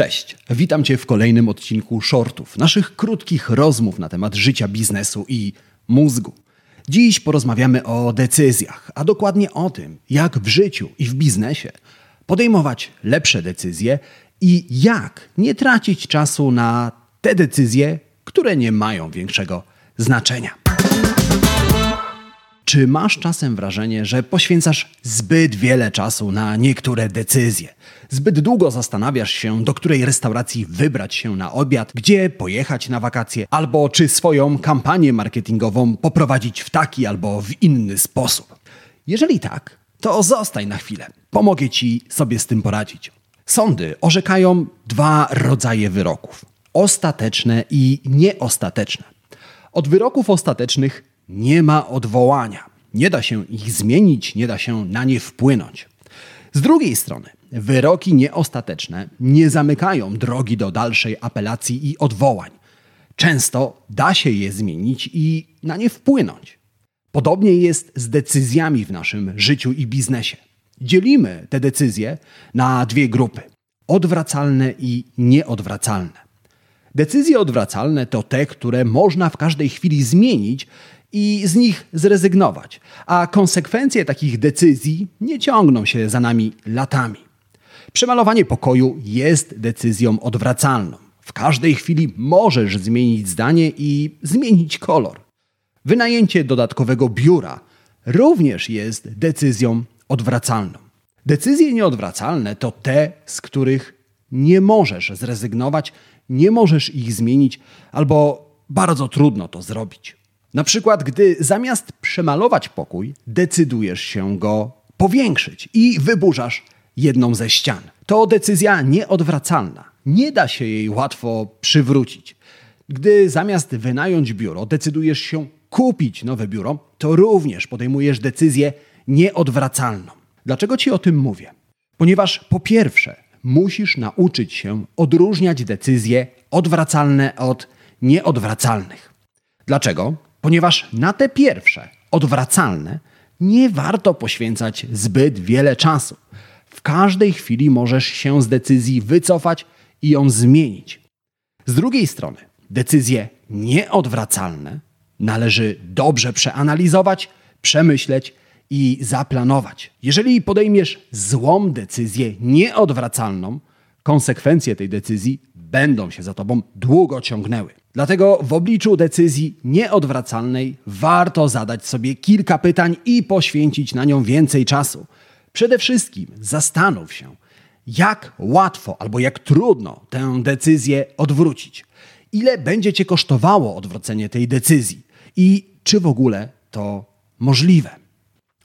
Cześć, witam Cię w kolejnym odcinku shortów, naszych krótkich rozmów na temat życia, biznesu i mózgu. Dziś porozmawiamy o decyzjach, a dokładnie o tym, jak w życiu i w biznesie podejmować lepsze decyzje i jak nie tracić czasu na te decyzje, które nie mają większego znaczenia. Czy masz czasem wrażenie, że poświęcasz zbyt wiele czasu na niektóre decyzje? Zbyt długo zastanawiasz się, do której restauracji wybrać się na obiad, gdzie pojechać na wakacje, albo czy swoją kampanię marketingową poprowadzić w taki albo w inny sposób. Jeżeli tak, to zostań na chwilę. Pomogę ci sobie z tym poradzić. Sądy orzekają dwa rodzaje wyroków: ostateczne i nieostateczne. Od wyroków ostatecznych nie ma odwołania. Nie da się ich zmienić, nie da się na nie wpłynąć. Z drugiej strony, wyroki nieostateczne nie zamykają drogi do dalszej apelacji i odwołań. Często da się je zmienić i na nie wpłynąć. Podobnie jest z decyzjami w naszym życiu i biznesie. Dzielimy te decyzje na dwie grupy: odwracalne i nieodwracalne. Decyzje odwracalne to te, które można w każdej chwili zmienić i z nich zrezygnować, a konsekwencje takich decyzji nie ciągną się za nami latami. Przemalowanie pokoju jest decyzją odwracalną. W każdej chwili możesz zmienić zdanie i zmienić kolor. Wynajęcie dodatkowego biura również jest decyzją odwracalną. Decyzje nieodwracalne to te, z których nie możesz zrezygnować, nie możesz ich zmienić albo bardzo trudno to zrobić. Na przykład, gdy zamiast przemalować pokój, decydujesz się go powiększyć i wyburzasz jedną ze ścian. To decyzja nieodwracalna. Nie da się jej łatwo przywrócić. Gdy zamiast wynająć biuro, decydujesz się kupić nowe biuro, to również podejmujesz decyzję nieodwracalną. Dlaczego ci o tym mówię? Ponieważ po pierwsze, musisz nauczyć się odróżniać decyzje odwracalne od nieodwracalnych. Dlaczego? Ponieważ na te pierwsze, odwracalne, nie warto poświęcać zbyt wiele czasu. W każdej chwili możesz się z decyzji wycofać i ją zmienić. Z drugiej strony, decyzje nieodwracalne należy dobrze przeanalizować, przemyśleć i zaplanować. Jeżeli podejmiesz złą decyzję nieodwracalną, konsekwencje tej decyzji będą się za tobą długo ciągnęły. Dlatego w obliczu decyzji nieodwracalnej warto zadać sobie kilka pytań i poświęcić na nią więcej czasu. Przede wszystkim zastanów się, jak łatwo albo jak trudno tę decyzję odwrócić. Ile będzie cię kosztowało odwrócenie tej decyzji i czy w ogóle to możliwe.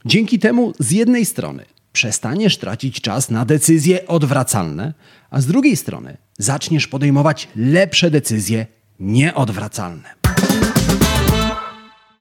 Dzięki temu z jednej strony przestaniesz tracić czas na decyzje odwracalne, a z drugiej strony zaczniesz podejmować lepsze decyzje nieodwracalne.